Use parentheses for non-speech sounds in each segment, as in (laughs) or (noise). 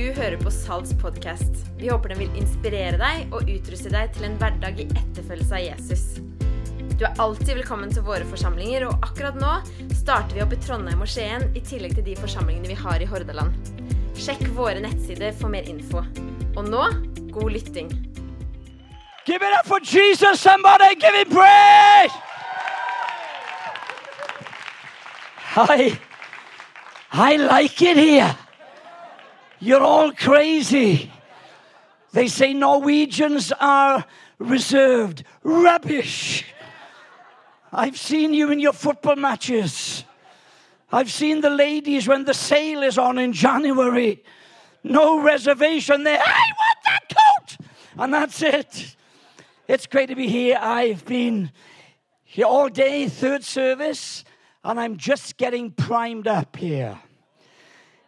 Du hører på Salts podkast. Vi håper den vil inspirere deg og utruste deg til en hverdag i etterfølgelse av Jesus. Du er alltid velkommen til våre forsamlinger, og akkurat nå starter vi opp i Trondheim og Skien i tillegg til de forsamlingene vi har i Hordaland. Sjekk våre nettsider for mer info. Og nå god lytting. Give it up for Jesus, somebody. Give him praise. I, I like it here. You're all crazy. They say Norwegians are reserved. Rubbish. I've seen you in your football matches. I've seen the ladies when the sale is on in January. No reservation there. I want that coat! And that's it. It's great to be here. I've been here all day, third service, and I'm just getting primed up here.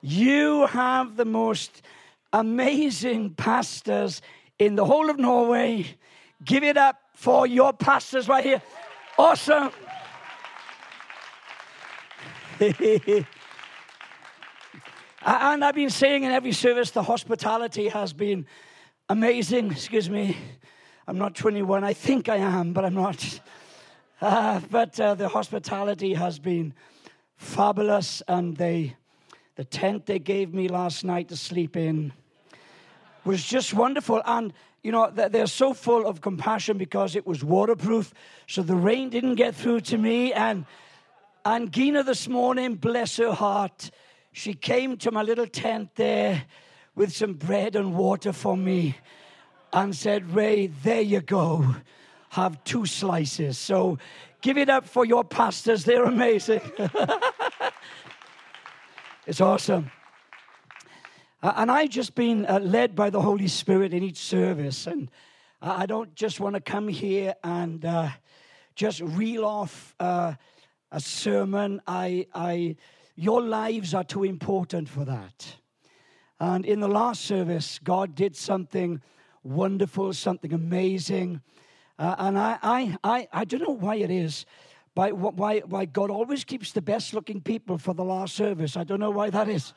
You have the most amazing pastors in the whole of Norway. Give it up for your pastors right here. Awesome. (laughs) and I've been saying in every service the hospitality has been amazing. Excuse me. I'm not 21. I think I am, but I'm not. (laughs) Uh, but uh, the hospitality has been fabulous, and they, the tent they gave me last night to sleep in was just wonderful. And you know, they're so full of compassion because it was waterproof, so the rain didn't get through to me. And and Gina this morning, bless her heart, she came to my little tent there with some bread and water for me and said, Ray, there you go. Have two slices. So give it up for your pastors. They're amazing. (laughs) it's awesome. Uh, and I've just been uh, led by the Holy Spirit in each service. And I don't just want to come here and uh, just reel off uh, a sermon. I, I, your lives are too important for that. And in the last service, God did something wonderful, something amazing. And I, I, I, I don't know why it is, but why, why God always keeps the best looking people for the last service. I don't know why that is.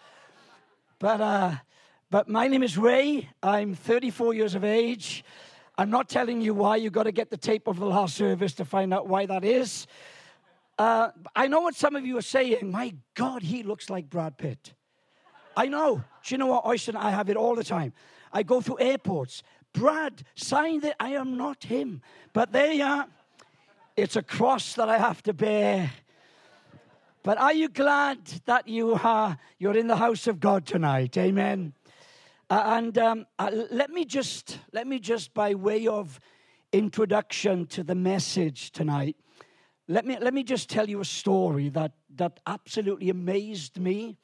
But, uh, but my name is Ray. I'm 34 years of age. I'm not telling you why. You've got to get the tape of the last service to find out why that is. Uh, I know what some of you are saying. My God, he looks like Brad Pitt. I know. Do you know what, Oyster? I have it all the time. I go through airports. Brad, sign that I am not him. But there you are. It's a cross that I have to bear. But are you glad that you are you're in the house of God tonight? Amen. Uh, and um, uh, let me just let me just by way of introduction to the message tonight let me, let me just tell you a story that, that absolutely amazed me.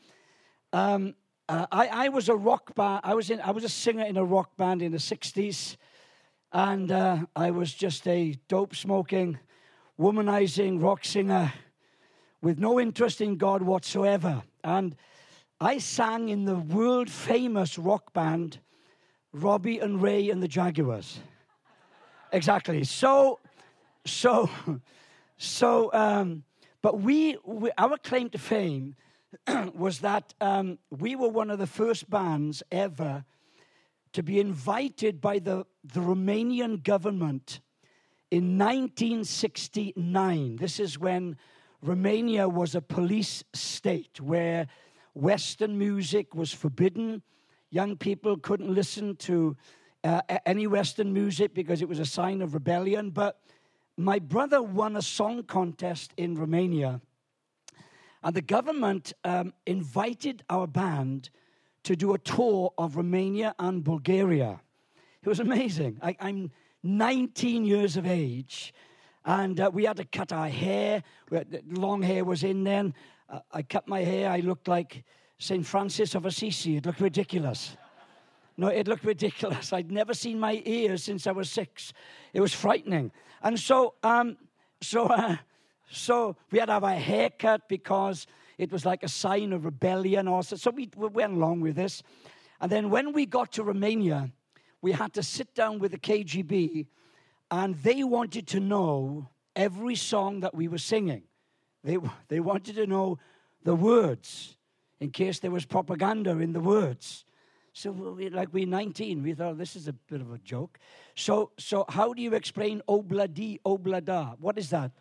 Um, uh, I, I was a rock band, I was, in, I was a singer in a rock band in the 60s, and uh, I was just a dope smoking, womanizing rock singer with no interest in God whatsoever. And I sang in the world famous rock band, Robbie and Ray and the Jaguars. exactly. So, so. So, um, but we, we, our claim to fame (clears throat) was that um, we were one of the first bands ever to be invited by the, the Romanian government in 1969. This is when Romania was a police state where Western music was forbidden. Young people couldn't listen to uh, any Western music because it was a sign of rebellion. But my brother won a song contest in Romania, and the government um, invited our band to do a tour of Romania and Bulgaria. It was amazing. I, am 19 years of age, and uh, we had to cut our hair. Had, long hair was in then. Uh, I cut my hair. I looked like St. Francis of Assisi. It looked ridiculous. No, it looked ridiculous. (laughs) I'd never seen my ears since I was six. It was frightening. And so, um, so, (laughs) uh, so we had to have a haircut because it was like a sign of rebellion. Also, so we, we went along with this. And then when we got to Romania, we had to sit down with the KGB, and they wanted to know every song that we were singing. They, (laughs) they wanted to know the words in case there was propaganda in the words. So we, like we're 19, we thought this is a bit of a joke. So so how do you explain obladi oblada? What is that?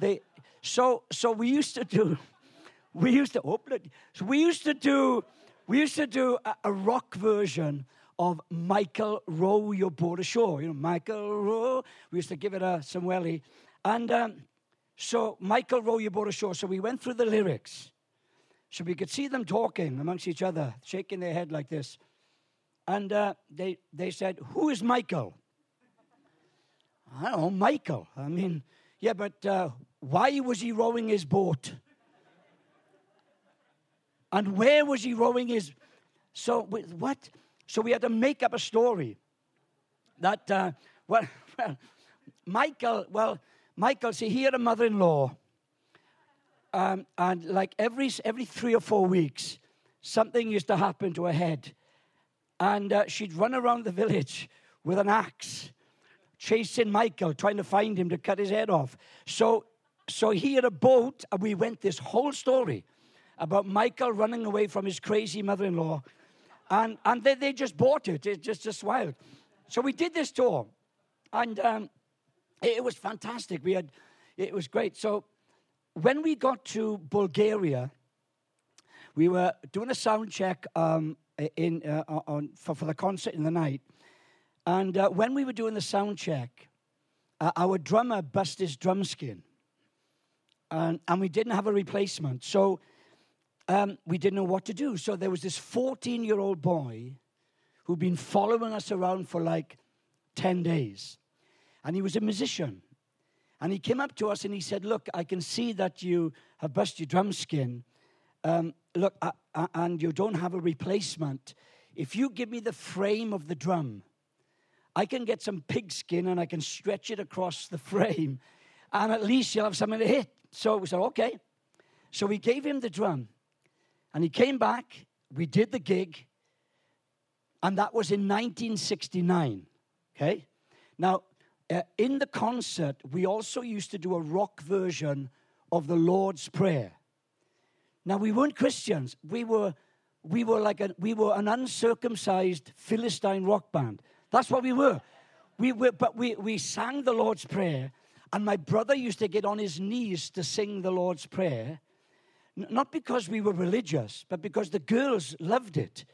They so so we used to do (laughs) we used to obladi. So we used to do we used to do a, a rock version of Michael Row Your Boat Ashore. You know, Michael Row. We used to give it a some welly. And um, so Michael Row Your Boat Ashore. So we went through the lyrics. So we could see them talking amongst each other, shaking their head like this. And uh, they, they said, Who is Michael? I don't know, Michael. I mean, yeah, but uh, why was he rowing his boat? And where was he rowing his? So with what? So we had to make up a story that uh, well, (laughs) well, Michael. Well, Michael. See, he had a mother-in-law, um, and like every every three or four weeks, something used to happen to her head, and uh, she'd run around the village with an axe, chasing Michael, trying to find him to cut his head off. So, so he had a boat, and we went this whole story about Michael running away from his crazy mother-in-law, and and they, they just bought it. It's just just wild. So we did this tour, and um, it, it was fantastic. We had it was great. So when we got to Bulgaria, we were doing a sound check um, in, uh, on, for, for the concert in the night. And uh, when we were doing the sound check, uh, our drummer bust his drum skin. And, and we didn't have a replacement. So um, we didn't know what to do. So there was this 14 year old boy who'd been following us around for like 10 days. And he was a musician. And he came up to us and he said, Look, I can see that you have bust your drum skin. Um, look, uh, uh, and you don't have a replacement. If you give me the frame of the drum, I can get some pigskin and I can stretch it across the frame, and at least you'll have something to hit. So we said, okay. So we gave him the drum, and he came back. We did the gig, and that was in 1969. Okay? Now, uh, in the concert, we also used to do a rock version of the Lord's Prayer. Now, we weren't Christians. We were, we were like a, we were an uncircumcised Philistine rock band. That's what we were. We were, but we, we sang the Lord's Prayer, and my brother used to get on his knees to sing the Lord's Prayer, not because we were religious, but because the girls loved it.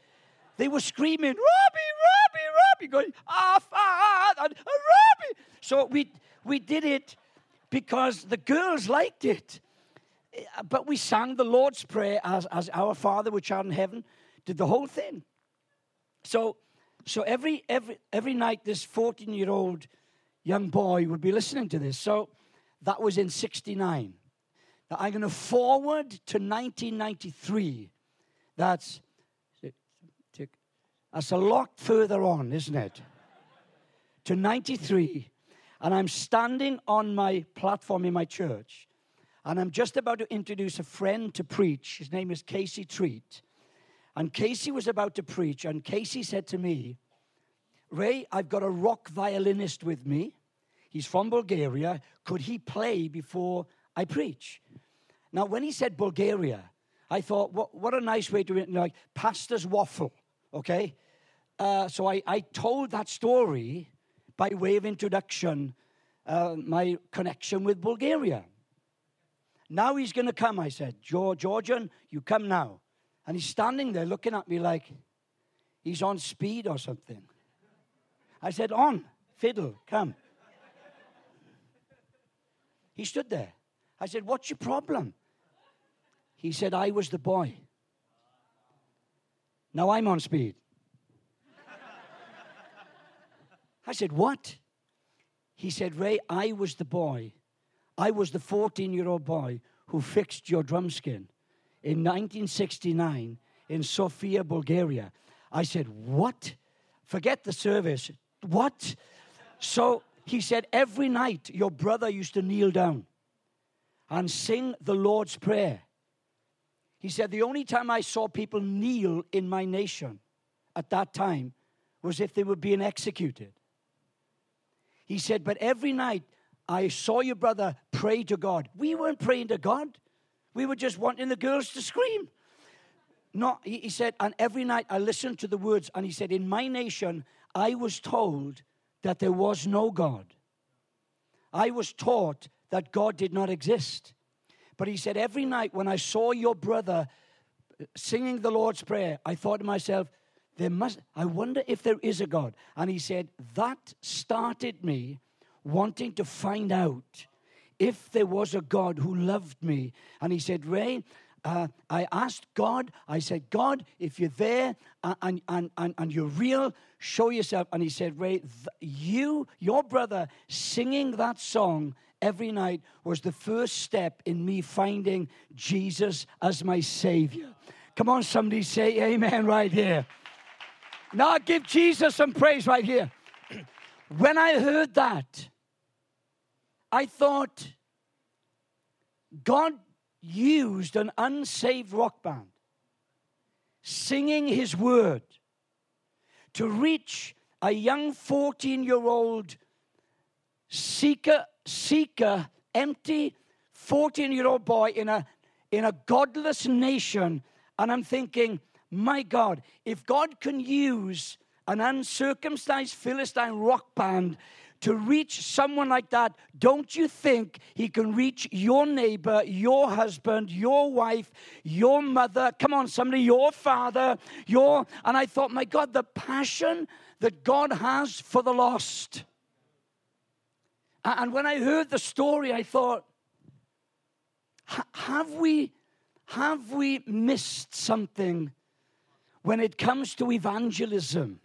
They were screaming, Robbie, Robbie, Robbie, going, ah, ah, ah, Robbie. So we, we did it because the girls liked it. But we sang the Lord's Prayer as, as our Father which art in heaven, did the whole thing. So, so every, every, every night, this 14 year old young boy would be listening to this. So that was in 69. I'm going to forward to 1993. That's that's a lot further on, isn't it? to 93. And I'm standing on my platform in my church. And I'm just about to introduce a friend to preach. His name is Casey Treat. And Casey was about to preach. And Casey said to me, Ray, I've got a rock violinist with me. He's from Bulgaria. Could he play before I preach? Now, when he said Bulgaria, I thought, what, what a nice way to, like, pastor's waffle, okay? Uh, so I, I told that story by way of introduction, uh, my connection with Bulgaria. Now he's going to come, I said. Georgian, you come now. And he's standing there looking at me like he's on speed or something. I said, On, fiddle, come. He stood there. I said, What's your problem? He said, I was the boy. Now I'm on speed. (laughs) I said, What? He said, Ray, I was the boy. I was the 14 year old boy who fixed your drum skin in 1969 in Sofia, Bulgaria. I said, What? Forget the service. What? So he said, Every night your brother used to kneel down and sing the Lord's Prayer. He said, The only time I saw people kneel in my nation at that time was if they were being executed. He said, But every night I saw your brother pray to God. We weren't praying to God, we were just wanting the girls to scream. No, he, he said, and every night I listened to the words, and he said, in my nation, I was told that there was no God. I was taught that God did not exist. But he said, every night when I saw your brother singing the Lord's Prayer, I thought to myself, there must, I wonder if there is a God. And he said, that started me wanting to find out if there was a God who loved me. And he said, Ray, uh, I asked God, I said, God, if you're there and, and, and, and you're real, show yourself. And he said, Ray, th- you, your brother, singing that song every night was the first step in me finding Jesus as my Savior. Come on, somebody say amen right here. Now give Jesus some praise right here. (clears throat) when I heard that, I thought God used an unsaved rock band singing his word to reach a young 14 year old seeker, seeker, empty 14 year old boy in a, in a godless nation. And I'm thinking, my God, if God can use an uncircumcised Philistine rock band to reach someone like that, don't you think he can reach your neighbor, your husband, your wife, your mother? Come on, somebody, your father, your. And I thought, my God, the passion that God has for the lost. And when I heard the story, I thought, have we, have we missed something when it comes to evangelism?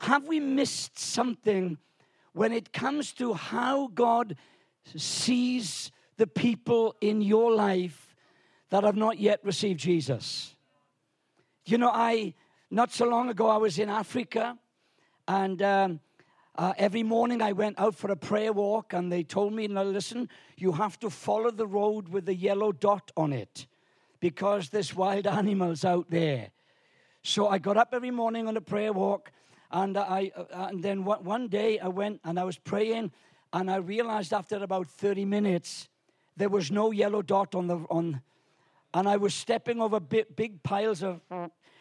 Have we missed something? when it comes to how God sees the people in your life that have not yet received Jesus. You know, I, not so long ago, I was in Africa, and um, uh, every morning I went out for a prayer walk, and they told me, now listen, you have to follow the road with the yellow dot on it because there's wild (laughs) animals out there. So I got up every morning on a prayer walk, and, I, uh, and then one day I went and I was praying, and I realized after about 30 minutes, there was no yellow dot on the, on, and I was stepping over big, big piles of,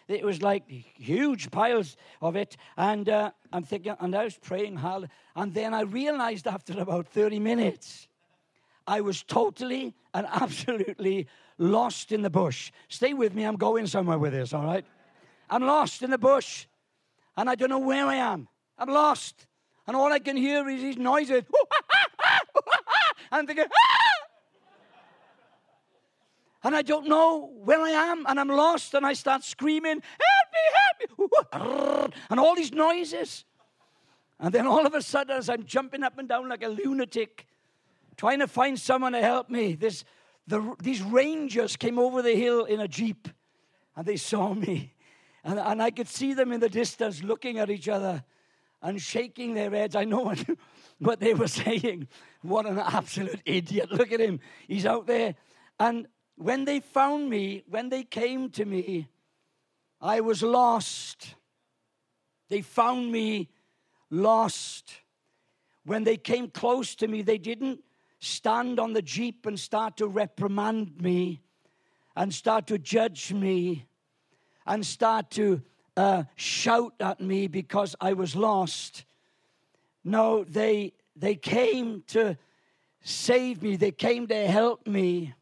it was like huge piles of it. And uh, I'm thinking, and I was praying hard. And then I realized after about 30 minutes, I was totally and (laughs) absolutely lost in the bush. Stay with me, I'm going somewhere with this, all right? I'm lost in the bush and I don't know where I am. I'm lost. And all I can hear is these noises. (laughs) I'm thinking, (laughs) ah! And I don't know where I am, and I'm lost, and I start screaming, help me, help me. And all these noises. And then all of a sudden, as I'm jumping up and down like a lunatic, trying to find someone to help me, this, the, these rangers came over the hill in a jeep, and they saw me. And, and I could see them in the distance looking at each other and shaking their heads. I know what, (laughs) what they were saying. What an absolute idiot. Look at him. He's out there. And when they found me, when they came to me, I was lost. They found me lost. When they came close to me, they didn't stand on the Jeep and start to reprimand me and start to judge me and start to uh, shout at me because I was lost. No, they, they came to save me, they came to help me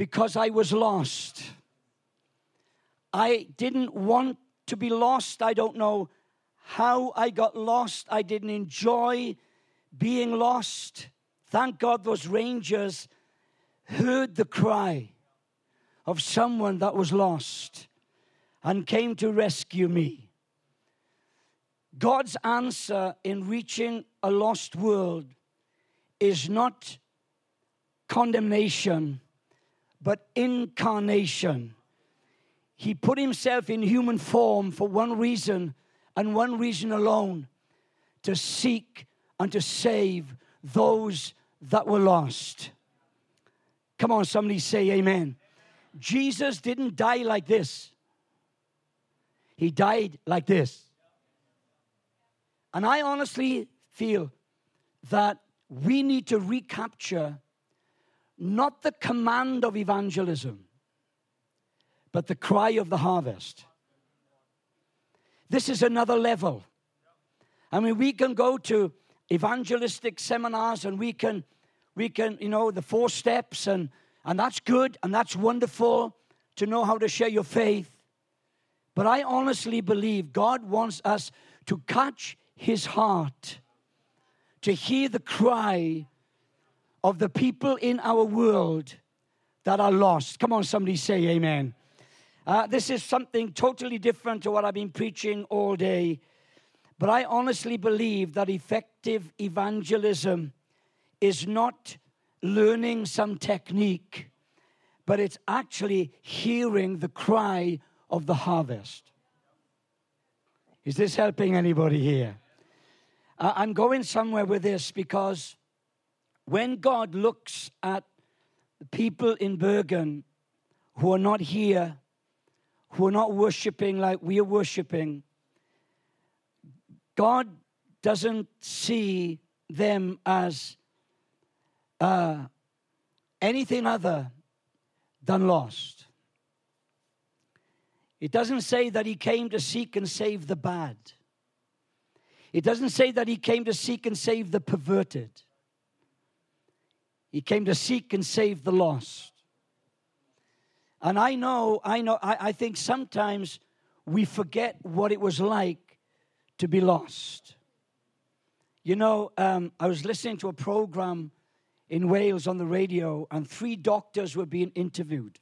because I was lost. I didn't want to be lost. I don't know how I got lost. I didn't enjoy being lost. Thank God those rangers heard the cry of someone that was lost and came to rescue me. God's answer in reaching a lost world is not condemnation, but incarnation. He put himself in human form for one reason and one reason alone to seek and to save those that were lost. Come on, somebody say amen. Jesus didn't die like this. He died like this. And I honestly feel that we need to recapture not the command of evangelism, but the cry of the harvest. This is another level. I mean, we can go to evangelistic seminars and we can, we can, you know, the four steps, and, and that's good and that's wonderful to know how to share your faith. But I honestly believe God wants us to catch his heart, to hear the cry of the people in our world that are lost. Come on, somebody say amen. Uh, this is something totally different to what I've been preaching all day. But I honestly believe that effective evangelism is not learning some technique, but it's actually hearing the cry of the harvest. Is this helping anybody here? Uh, I'm going somewhere with this because when God looks at the people in Bergen who are not here, who are not worshiping like we are worshiping, God doesn't see them as uh, anything other than lost. It doesn't say that he came to seek and save the bad. It doesn't say that he came to seek and save the perverted. He came to seek and save the lost. And I know, I know, I, I think sometimes we forget what it was like to be lost. You know, um, I was listening to a program in Wales on the radio, and three doctors were being interviewed.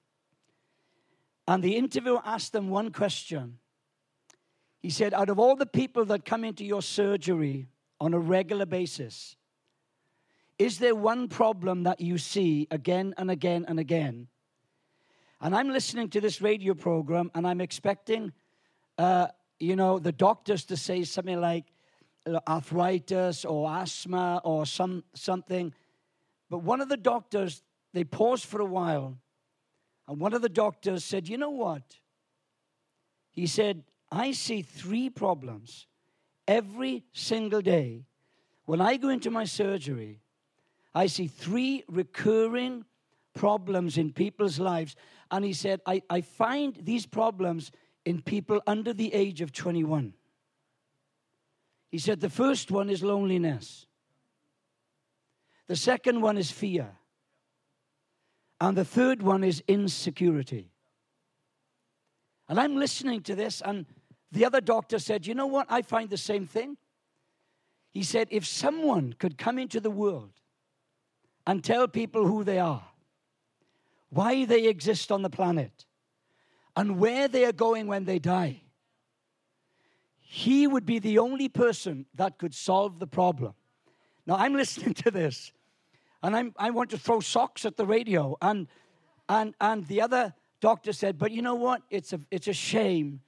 And the interviewer asked them one question. He said, Out of all the people that come into your surgery on a regular basis, is there one problem that you see again and again and again? And I'm listening to this radio program and I'm expecting, uh, you know, the doctors to say something like arthritis or asthma or some, something. But one of the doctors, they paused for a while and one of the doctors said, You know what? He said, I see three problems every single day. When I go into my surgery, I see three recurring problems in people's lives. And he said, I, I find these problems in people under the age of 21. He said, the first one is loneliness, the second one is fear. And the third one is insecurity. And I'm listening to this, and the other doctor said, You know what? I find the same thing. He said, If someone could come into the world and tell people who they are, why they exist on the planet, and where they are going when they die, he would be the only person that could solve the problem. Now, I'm (laughs) listening to this, and I'm, I want to throw socks at the radio. And, and, and the other doctor said, But you know what? It's a, it's a shame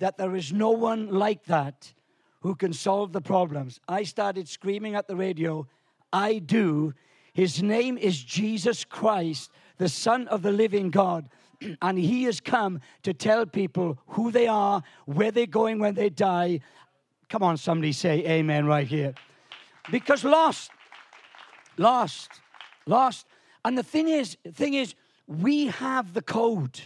that there is no one like that who can solve the problems. I started screaming at the radio, I do. His name is Jesus Christ, the Son of the living God. (clears throat) And he has come to tell people who they are, where they're going when they die. Come on, somebody say amen right here. Because lost Lost. Lost. And the thing is, thing is, we have the code.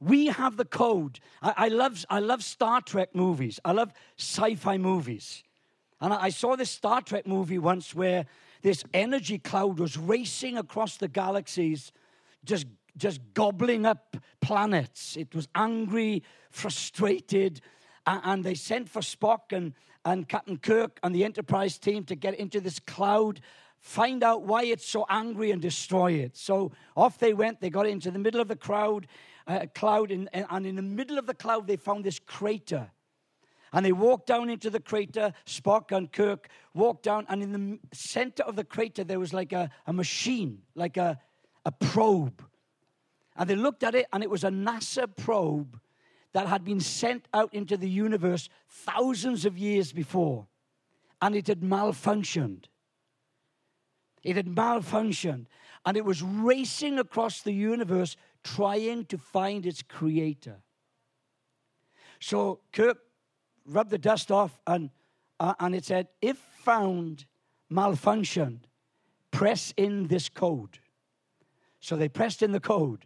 We have the code. I, I, love, I love Star Trek movies. I love sci-fi movies. And I, I saw this Star Trek movie once where this energy cloud was racing across the galaxies, just, just gobbling up planets. It was angry, frustrated, and, and they sent for Spock and and Captain Kirk and the Enterprise team to get into this cloud, find out why it's so angry and destroy it. So off they went. They got into the middle of the crowd, uh, cloud, and, and in the middle of the cloud, they found this crater. And they walked down into the crater. Spock and Kirk walked down, and in the center of the crater, there was like a, a machine, like a, a probe. And they looked at it, and it was a NASA probe that had been sent out into the universe thousands of years before, and it had malfunctioned. It had malfunctioned, and it was racing across the universe trying to find its creator. So Kirk rubbed the dust off, and, uh, and it said, If found malfunctioned, press in this code. So they pressed in the code,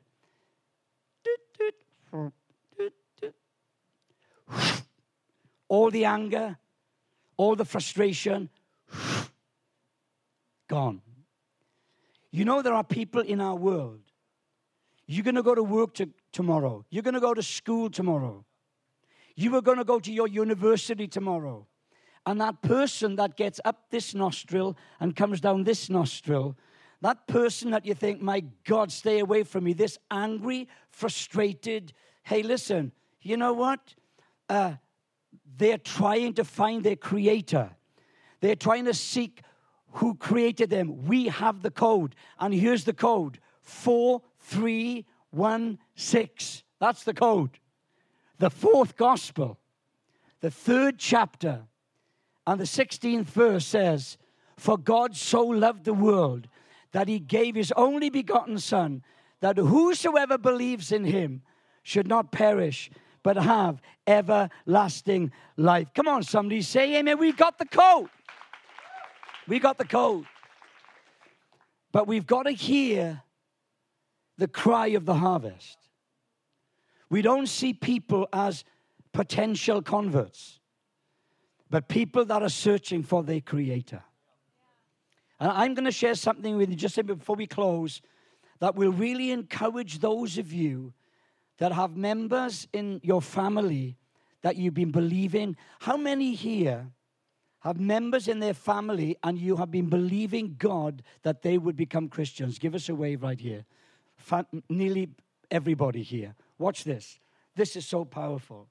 All the anger, all the frustration, gone. You know, there are people in our world. You're going to go to work to, tomorrow. You're going to go to school tomorrow. You are going to go to your university tomorrow. And that person that gets up this nostril and comes down this nostril, that person that you think, my God, stay away from me, this angry, frustrated, hey, listen, you know what? Uh, they're trying to find their creator. They're trying to seek who created them. We have the code. And here's the code 4316. That's the code. The fourth gospel, the third chapter, and the 16th verse says, For God so loved the world that he gave his only begotten Son, that whosoever believes in him should not perish, but have everlasting life. Come on, somebody say amen. We got the code. We got the code. But we've got to hear the cry of the harvest. We don't see people as potential converts, but people that are searching for their creator. And I'm going to share something with you just before we close that will really encourage those of you that have members in your family that you've been believing. How many here have members in their family and you have been believing God that they would become Christians? Give us a wave right here. Fa- nearly everybody here. Watch this. This is so powerful.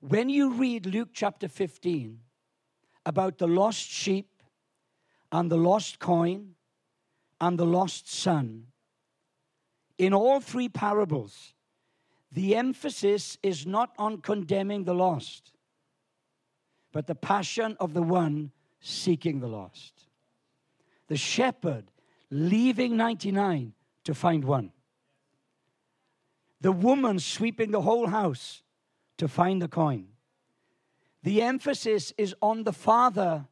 When you read Luke chapter 15 about the lost sheep and the lost coin and the lost son, in all three parables, the emphasis is not on condemning the lost, but the passion of the one seeking the lost. The shepherd leaving 99 to find one. The woman sweeping the whole house to find the coin. The emphasis is on the father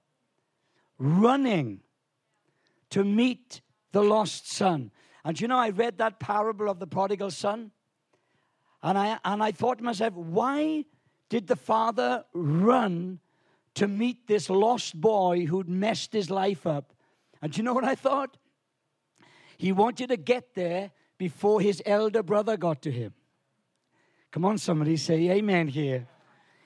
running to meet the lost son. And you know, I read that parable of the prodigal son. And I, and I thought to myself, why did the father run to meet this lost boy who'd messed his life up? And you know what I thought? He wanted to get there before his elder brother got to him. Come on, somebody say amen here.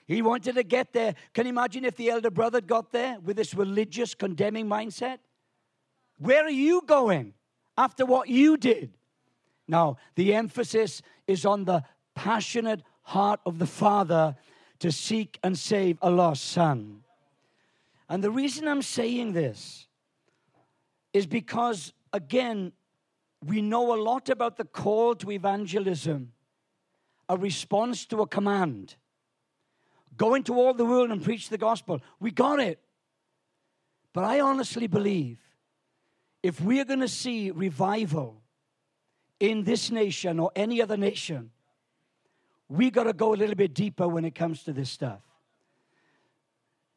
He wanted to get there. Can you imagine if the elder brother got there with this religious, condemning mindset? Where are you going after what you did? Now, the emphasis is on the passionate heart of the Father to seek and save a lost son. And the reason I'm saying this is because, again, we know a lot about the call to evangelism, a response to a command. Go into all the world and preach the gospel. We got it. But I honestly believe if we're going to see revival in this nation or any other nation, we got to go a little bit deeper when it comes to this stuff.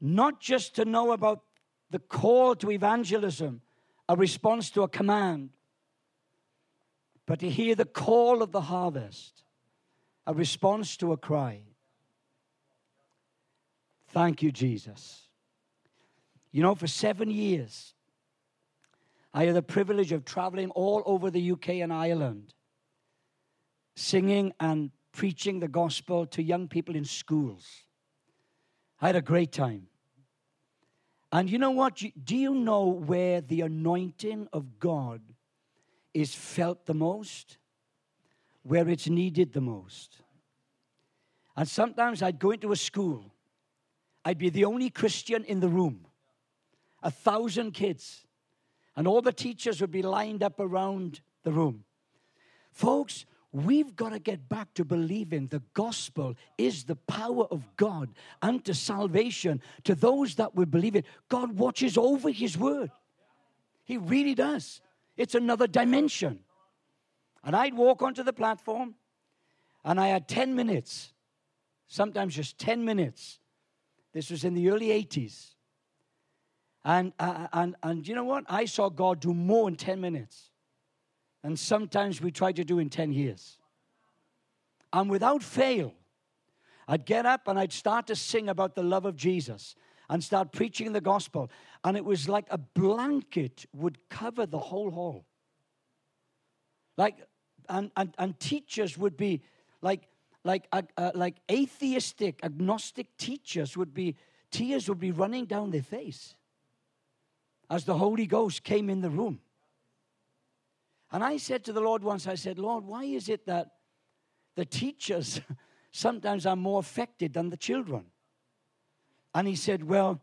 Not just to know about the call to evangelism, a response to a command, but to hear the call of the harvest, a response to a cry. Thank you, Jesus. You know, for seven years, I had the privilege of traveling all over the UK and Ireland, singing and preaching the gospel to young people in schools. I had a great time. And you know what? Do you know where the anointing of God is felt the most? Where it's needed the most. And sometimes I'd go into a school, I'd be the only Christian in the room, a thousand kids, and all the teachers would be lined up around the room. Folks, We've got to get back to believing the gospel is the power of God unto salvation to those that would believe it. God watches over his word. He really does. It's another dimension. And I'd walk onto the platform and I had 10 minutes, sometimes just 10 minutes. This was in the early 80s. And, uh, and, and you know what? I saw God do more in 10 minutes and sometimes we try to do in 10 years. And without fail, I'd get up and I'd start to sing about the love of Jesus and start preaching the gospel. And it was like a blanket would cover the whole hall. Like, and, and, and teachers would be like, like, uh, uh, like atheistic, agnostic teachers would be, tears would be running down their face as the Holy Ghost came in the room. And I said to the Lord once, I said, Lord, why is it that the teachers (laughs) sometimes are more affected than the children? And he said, Well,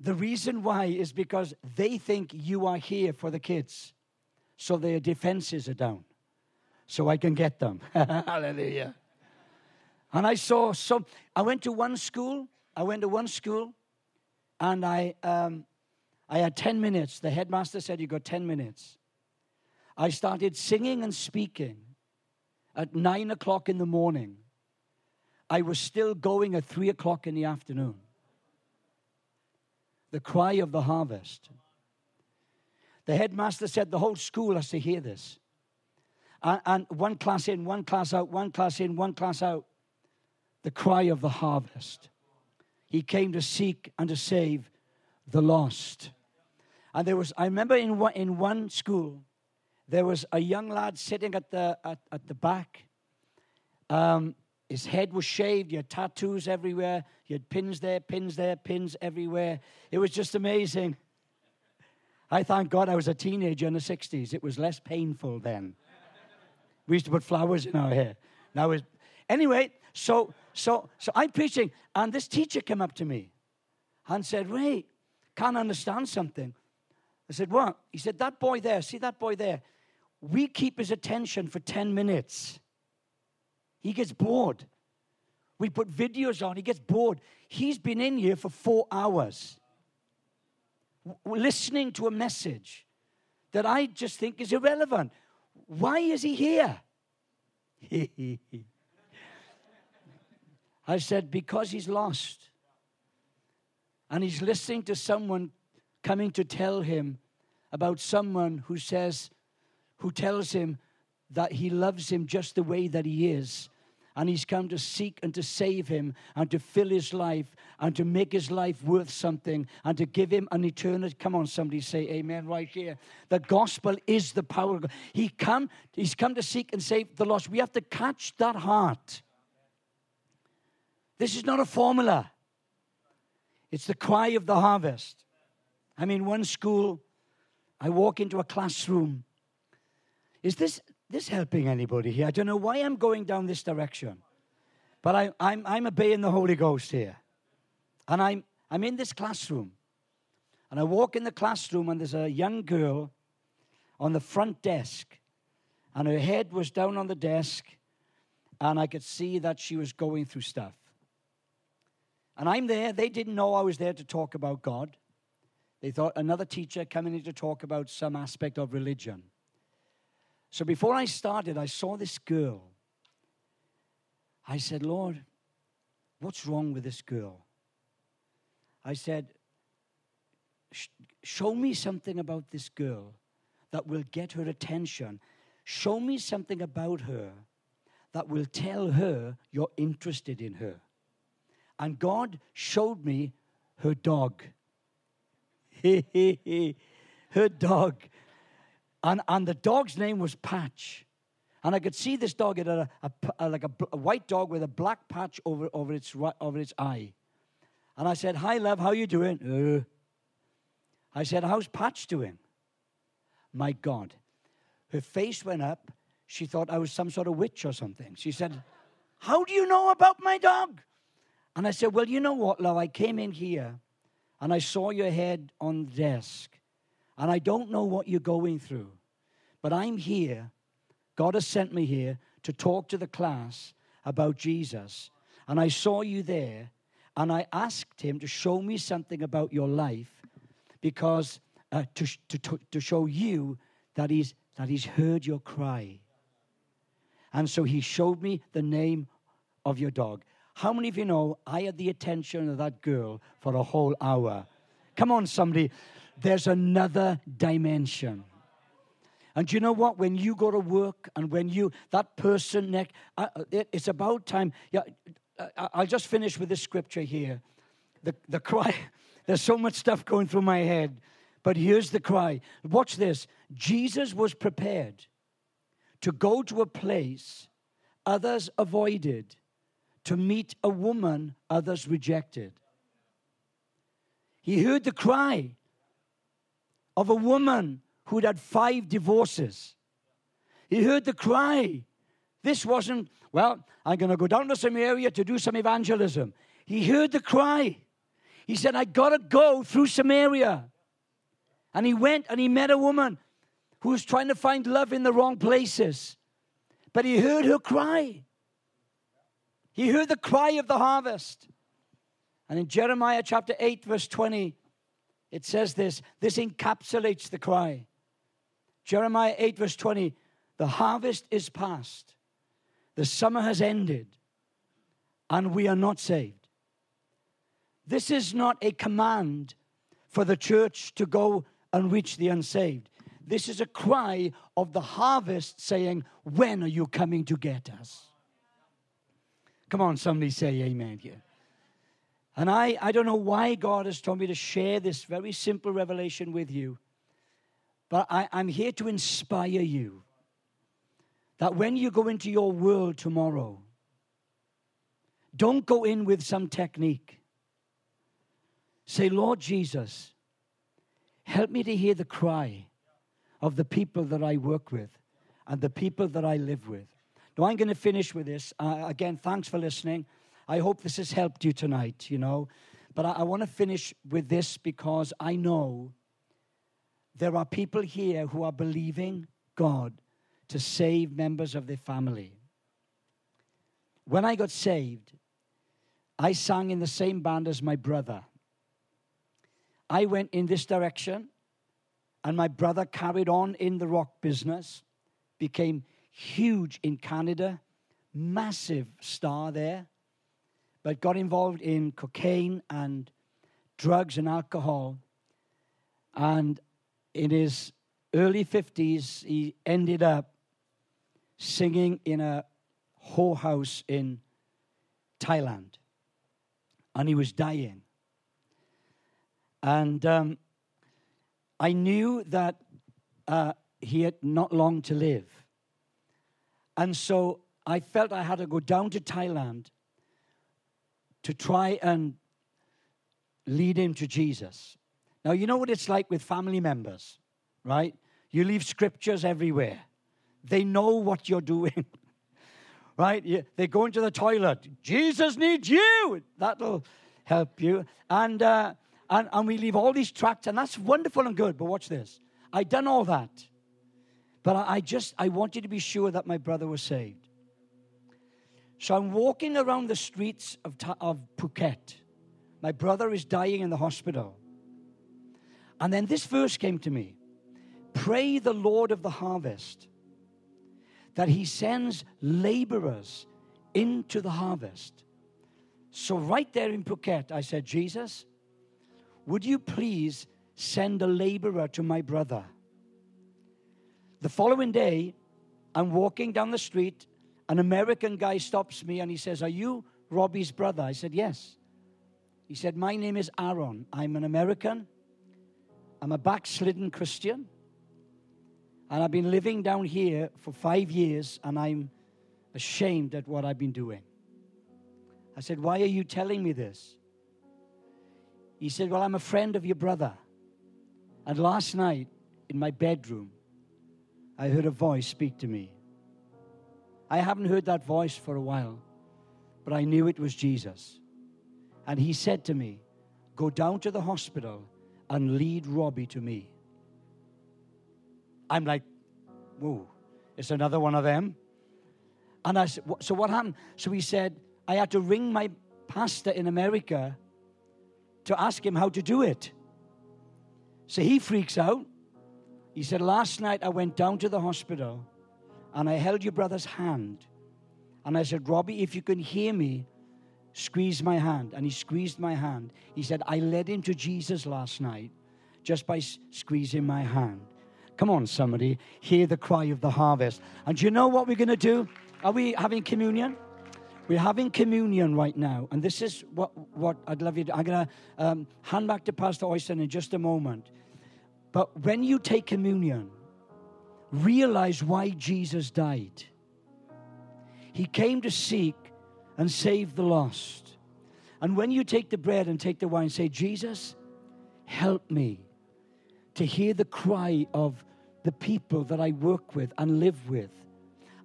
the reason why is because they think you are here for the kids. So their defenses are down. So I can get them. (laughs) Hallelujah. And I saw some, I went to one school, I went to one school, and I, um, I had 10 minutes. The headmaster said, You got 10 minutes. I started singing and speaking at 9 o'clock in the morning. I was still going at 3 o'clock in the afternoon. The cry of the harvest. The headmaster said the whole school has to hear this. And, and one class in, one class out, one class in, one class out. The cry of the harvest. He came to seek and to save the lost. And there was, I remember in one, in one school, there was a young lad sitting at the, at, at the back. Um, his head was shaved. He had tattoos everywhere. He had pins there, pins there, pins everywhere. It was just amazing. I thank God I was a teenager in the 60s. It was less painful then. We used to put flowers in our hair. Now it's anyway, so so so I'm preaching, and this teacher came up to me and said, Wait, can't understand something. I said, What? He said, That boy there, see that boy there? We keep his attention for 10 minutes. He gets bored. We put videos on, he gets bored. He's been in here for four hours listening to a message that I just think is irrelevant. Why is he here? (laughs) I said, Because he's lost. And he's listening to someone coming to tell him about someone who says, who tells him that he loves him just the way that he is. And he's come to seek and to save him and to fill his life and to make his life worth something and to give him an eternity. Come on, somebody say amen right here. The gospel is the power of God. He come, he's come to seek and save the lost. We have to catch that heart. This is not a formula. It's the cry of the harvest. I'm in one school. I walk into a classroom. Is this this helping anybody here? I don't know why I'm going down this direction, but I, I'm, I'm obeying the Holy Ghost here. And I'm, I'm in this classroom. And I walk in the classroom, and there's a young girl on the front desk. And her head was down on the desk, and I could see that she was going through stuff. And I'm there. They didn't know I was there to talk about God. They thought another teacher coming in to talk about some aspect of religion. So before I started, I saw this girl. I said, Lord, what's wrong with this girl? I said, Show me something about this girl that will get her attention. Show me something about her that will tell her you're interested in her. And God showed me her dog. (laughs) her dog. And, and the dog's name was Patch. And I could see this dog, it had a, a, like a, a, white dog with a black patch over, over, its, over its eye. And I said, Hi, love, how you doing? Uh. I said, How's Patch doing? My God. Her face went up. She thought I was some sort of witch or something. She said, How do you know about my dog? And I said, Well, you know what, love? I came in here and I saw your head on the desk. And I don't know what you're going through, but I'm here. God has sent me here to talk to the class about Jesus. And I saw you there, and I asked him to show me something about your life because uh, to, to, to show you that he's, that he's heard your cry. And so he showed me the name of your dog. How many of you know I had the attention of that girl for a whole hour? Come on, somebody there's another dimension. And you know what? When you go to work and when you, that person next, uh, it, it's about time. Yeah, uh, I'll just finish with this scripture here. The, the cry, (laughs) there's so much stuff going through my head, but here's the cry. Watch this. Jesus was prepared to go to a place others avoided, to meet a woman others rejected. He heard the cry of a woman who'd had five divorces. He heard the cry. This wasn't, well, I'm going to go down to some area to do some evangelism. He heard the cry. He said, I got to go through Samaria. And he went and he met a woman who was trying to find love in the wrong places. But he heard her cry. He heard the cry of the harvest. And in Jeremiah chapter 8, verse 20, it says this this encapsulates the cry. Jeremiah 8, verse 20 the harvest is past, the summer has ended, and we are not saved. This is not a command for the church to go and reach the unsaved. This is a cry of the harvest saying, When are you coming to get us? Come on, somebody say amen here. And I, I don't know why God has told me to share this very simple revelation with you, but I, I'm here to inspire you that when you go into your world tomorrow, don't go in with some technique. Say, Lord Jesus, help me to hear the cry of the people that I work with and the people that I live with. Now, I'm going to finish with this. Uh, again, thanks for listening. I hope this has helped you tonight, you know. But I, I want to finish with this because I know there are people here who are believing God to save members of their family. When I got saved, I sang in the same band as my brother. I went in this direction, and my brother carried on in the rock business, became huge in Canada, massive star there but got involved in cocaine and drugs and alcohol. And in his early 50s, he ended up singing in a whorehouse in Thailand. And he was dying. And um, I knew that uh, he had not long to live. And so I felt I had to go down to Thailand to try and lead him to Jesus. Now, you know what it's like with family members, right? You leave scriptures everywhere, they know what you're doing. (laughs) right? They go into the toilet. Jesus needs you. That'll help you. And, uh, and, and we leave all these tracts, and that's wonderful and good. But watch this. I done all that. But I, I just, I wanted to be sure that my brother was saved. So I'm walking around the streets of, of Phuket. My brother is dying in the hospital. And then this verse came to me Pray the Lord of the harvest that he sends laborers into the harvest. So, right there in Phuket, I said, Jesus, would you please send a laborer to my brother? The following day, I'm walking down the street an American guy stops me and he says, Are you Robbie's brother? I said, Yes. He said, My name is Aaron. I'm an American. I'm a backslidden Christian. And I've been living down here for five years and I'm ashamed at what I've been doing. I said, Why are you telling me this? He said, Well, I'm a friend of your brother. And last night in my bedroom, I heard a voice speak to me. I haven't heard that voice for a while, but I knew it was Jesus. And he said to me, Go down to the hospital and lead Robbie to me. I'm like, Whoa, it's another one of them. And I said, So what happened? So he said, I had to ring my pastor in America to ask him how to do it. So he freaks out. He said, Last night I went down to the hospital and I held your brother's hand. And I said, Robbie, if you can hear me, squeeze my hand. And he squeezed my hand. He said, I led him to Jesus last night just by squeezing my hand. Come on, somebody. Hear the cry of the harvest. And do you know what we're going to do? Are we having communion? We're having communion right now. And this is what, what I'd love you to. I'm going to um, hand back to Pastor Oyston in just a moment. But when you take communion, realize why Jesus died. He came to seek and save the lost. And when you take the bread and take the wine, say, Jesus, help me to hear the cry of the people that I work with and live with.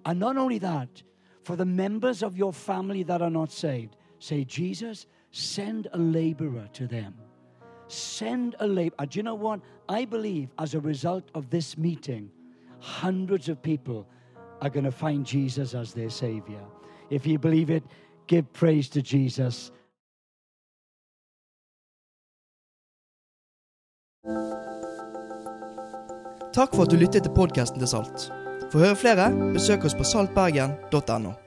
And not only that, for the members of your family that are not saved, say, Jesus, send a laborer to them. Send a laborer. Do you know what? I believe as a result of this meeting, hundreds of people are going to find Jesus as their Savior. If you believe it, give praise to Jesus. Takk for at du lyttet til podkasten til Salt. For å høre flere, besøk oss på saltbergen.no.